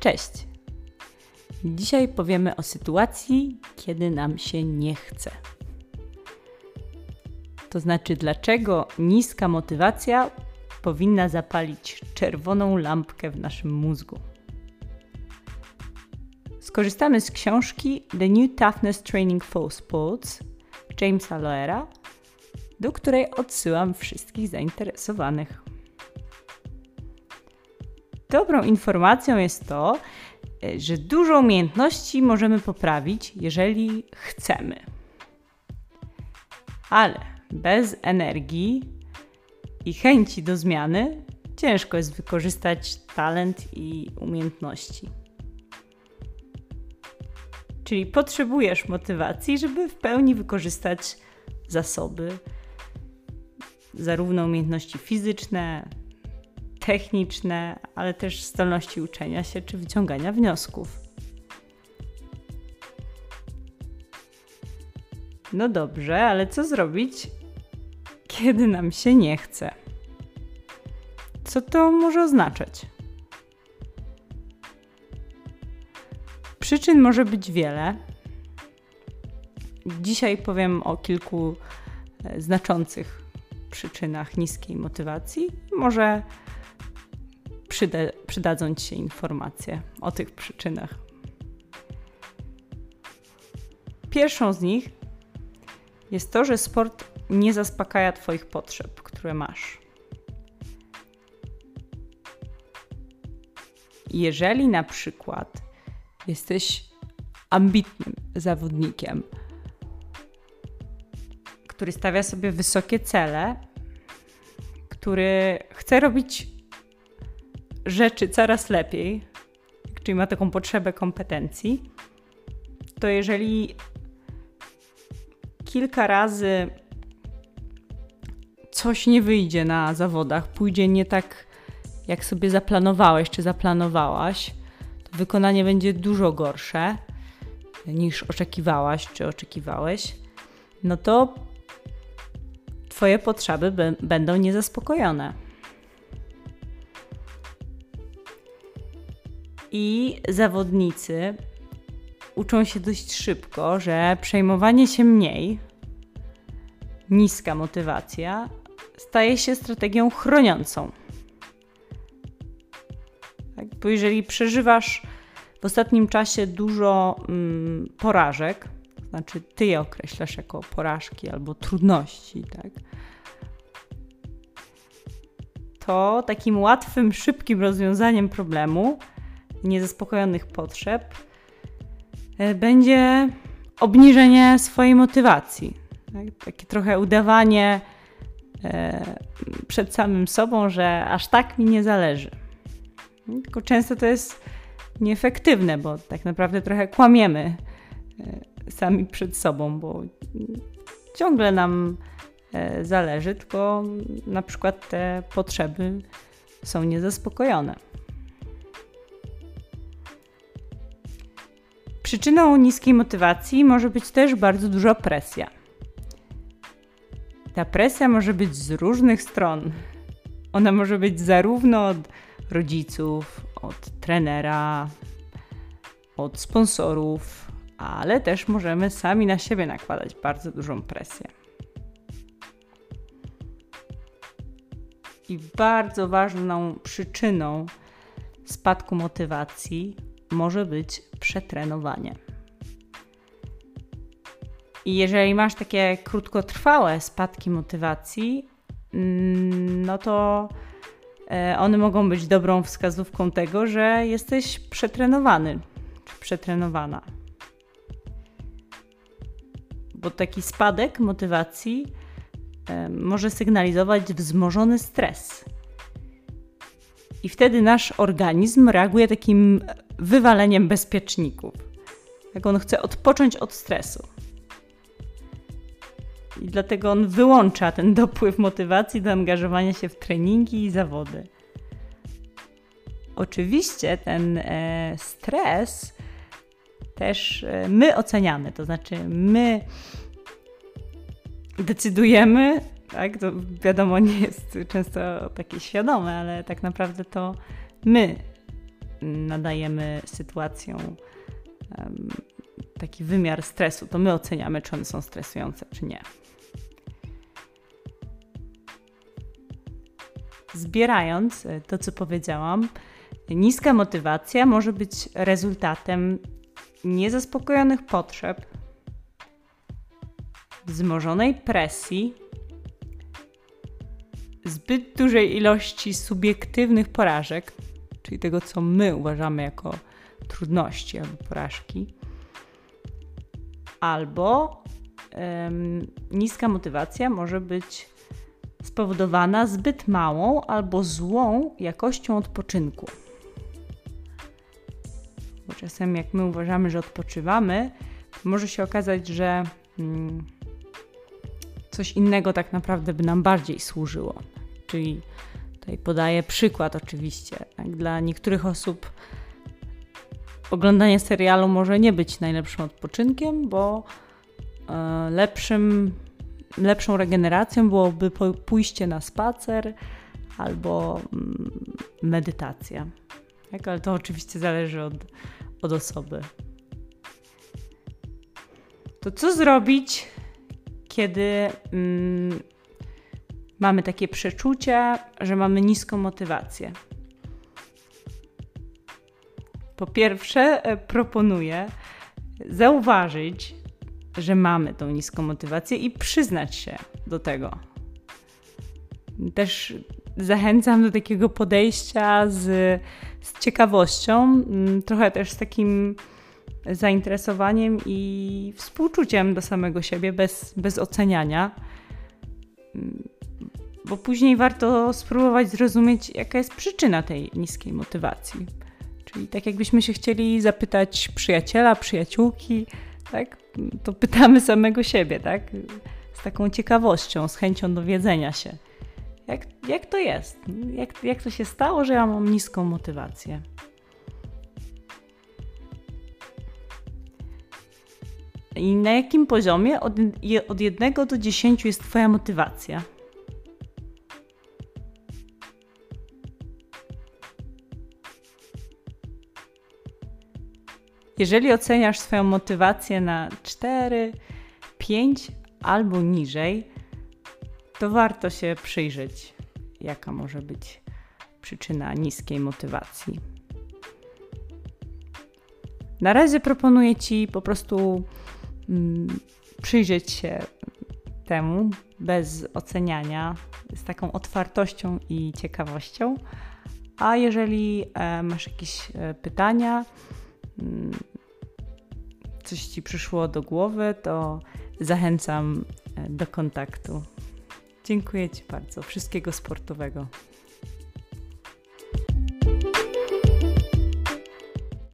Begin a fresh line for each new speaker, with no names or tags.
Cześć! Dzisiaj powiemy o sytuacji, kiedy nam się nie chce. To znaczy, dlaczego niska motywacja powinna zapalić czerwoną lampkę w naszym mózgu. Skorzystamy z książki The New Toughness Training for Sports Jamesa Loera, do której odsyłam wszystkich zainteresowanych. Dobrą informacją jest to, że dużo umiejętności możemy poprawić, jeżeli chcemy. Ale bez energii i chęci do zmiany ciężko jest wykorzystać talent i umiejętności. Czyli potrzebujesz motywacji, żeby w pełni wykorzystać zasoby, zarówno umiejętności fizyczne, techniczne, ale też zdolności uczenia się czy wyciągania wniosków. No dobrze, ale co zrobić, kiedy nam się nie chce? Co to może oznaczać? Przyczyn może być wiele. Dzisiaj powiem o kilku e, znaczących przyczynach niskiej motywacji. Może przyda, przydadzą Ci się informacje o tych przyczynach. Pierwszą z nich jest to, że sport nie zaspokaja Twoich potrzeb, które masz. Jeżeli na przykład jesteś ambitnym zawodnikiem, który stawia sobie wysokie cele, który chce robić rzeczy coraz lepiej, czyli ma taką potrzebę kompetencji, to jeżeli kilka razy coś nie wyjdzie na zawodach, pójdzie nie tak, jak sobie zaplanowałeś czy zaplanowałaś, to wykonanie będzie dużo gorsze niż oczekiwałaś czy oczekiwałeś, no to Twoje potrzeby będą niezaspokojone. I zawodnicy uczą się dość szybko, że przejmowanie się mniej, niska motywacja, staje się strategią chroniącą. Tak? Bo jeżeli przeżywasz w ostatnim czasie dużo mm, porażek, to znaczy ty je określasz jako porażki albo trudności, tak? to takim łatwym, szybkim rozwiązaniem problemu niezaspokojonych potrzeb e, będzie obniżenie swojej motywacji. Tak? Takie trochę udawanie e, przed samym sobą, że aż tak mi nie zależy. Tylko często to jest nieefektywne, bo tak naprawdę trochę kłamiemy e, sami przed sobą, bo ciągle nam zależy, tylko na przykład te potrzeby są niezaspokojone. Przyczyną niskiej motywacji może być też bardzo duża presja. Ta presja może być z różnych stron. Ona może być zarówno od rodziców, od trenera, od sponsorów, ale też możemy sami na siebie nakładać bardzo dużą presję. I bardzo ważną przyczyną spadku motywacji może być przetrenowanie. I jeżeli masz takie krótkotrwałe spadki motywacji, mm, no to e, one mogą być dobrą wskazówką tego, że jesteś przetrenowany czy przetrenowana. Bo taki spadek motywacji e, może sygnalizować wzmożony stres. I wtedy nasz organizm reaguje takim wywaleniem bezpieczników. Jak on chce odpocząć od stresu. I dlatego on wyłącza ten dopływ motywacji do angażowania się w treningi i zawody. Oczywiście ten e, stres też e, my oceniamy, to znaczy my decydujemy, tak? To wiadomo, nie jest często takie świadome, ale tak naprawdę to my nadajemy sytuacjom taki wymiar stresu, to my oceniamy, czy one są stresujące, czy nie. Zbierając e, to, co powiedziałam, niska motywacja może być rezultatem niezaspokojonych potrzeb, wzmożonej presji, zbyt dużej ilości subiektywnych porażek, czyli tego, co my uważamy jako trudności albo porażki, albo um, niska motywacja może być spowodowana zbyt małą albo złą jakością odpoczynku. Bo czasem, jak my uważamy, że odpoczywamy, może się okazać, że um, coś innego tak naprawdę by nam bardziej służyło. Czyli tutaj podaję przykład, oczywiście. Tak? Dla niektórych osób oglądanie serialu może nie być najlepszym odpoczynkiem, bo e, lepszym, lepszą regeneracją byłoby pójście na spacer albo mm, medytacja. Tak? Ale to oczywiście zależy od, od osoby. To co zrobić, kiedy mm, mamy takie przeczucie, że mamy niską motywację? Po pierwsze, e, proponuję zauważyć, że mamy tą niską motywację i przyznać się do tego. Też zachęcam do takiego podejścia z, z ciekawością, mm, trochę też z takim zainteresowaniem i współczuciem do samego siebie, bez, bez oceniania. Bo później warto spróbować zrozumieć, jaka jest przyczyna tej niskiej motywacji. Czyli tak jakbyśmy się chcieli zapytać przyjaciela, przyjaciółki, tak? To pytamy samego siebie, tak? Z taką ciekawością, z chęcią dowiedzenia się. Jak, jak to jest? Jak, jak to się stało, że ja mam niską motywację? I na jakim poziomie od, od 1 do 10 jest Twoja motywacja? Jeżeli oceniasz swoją motywację na 4, 5 albo niżej, to warto się przyjrzeć, jaka może być przyczyna niskiej motywacji. Na razie proponuję Ci po prostu mm, przyjrzeć się temu bez oceniania, z taką otwartością i ciekawością. A jeżeli e, masz jakieś e, pytania, coś Ci przyszło do głowy, to zachęcam e, do kontaktu. Dziękuję Ci bardzo. Wszystkiego sportowego.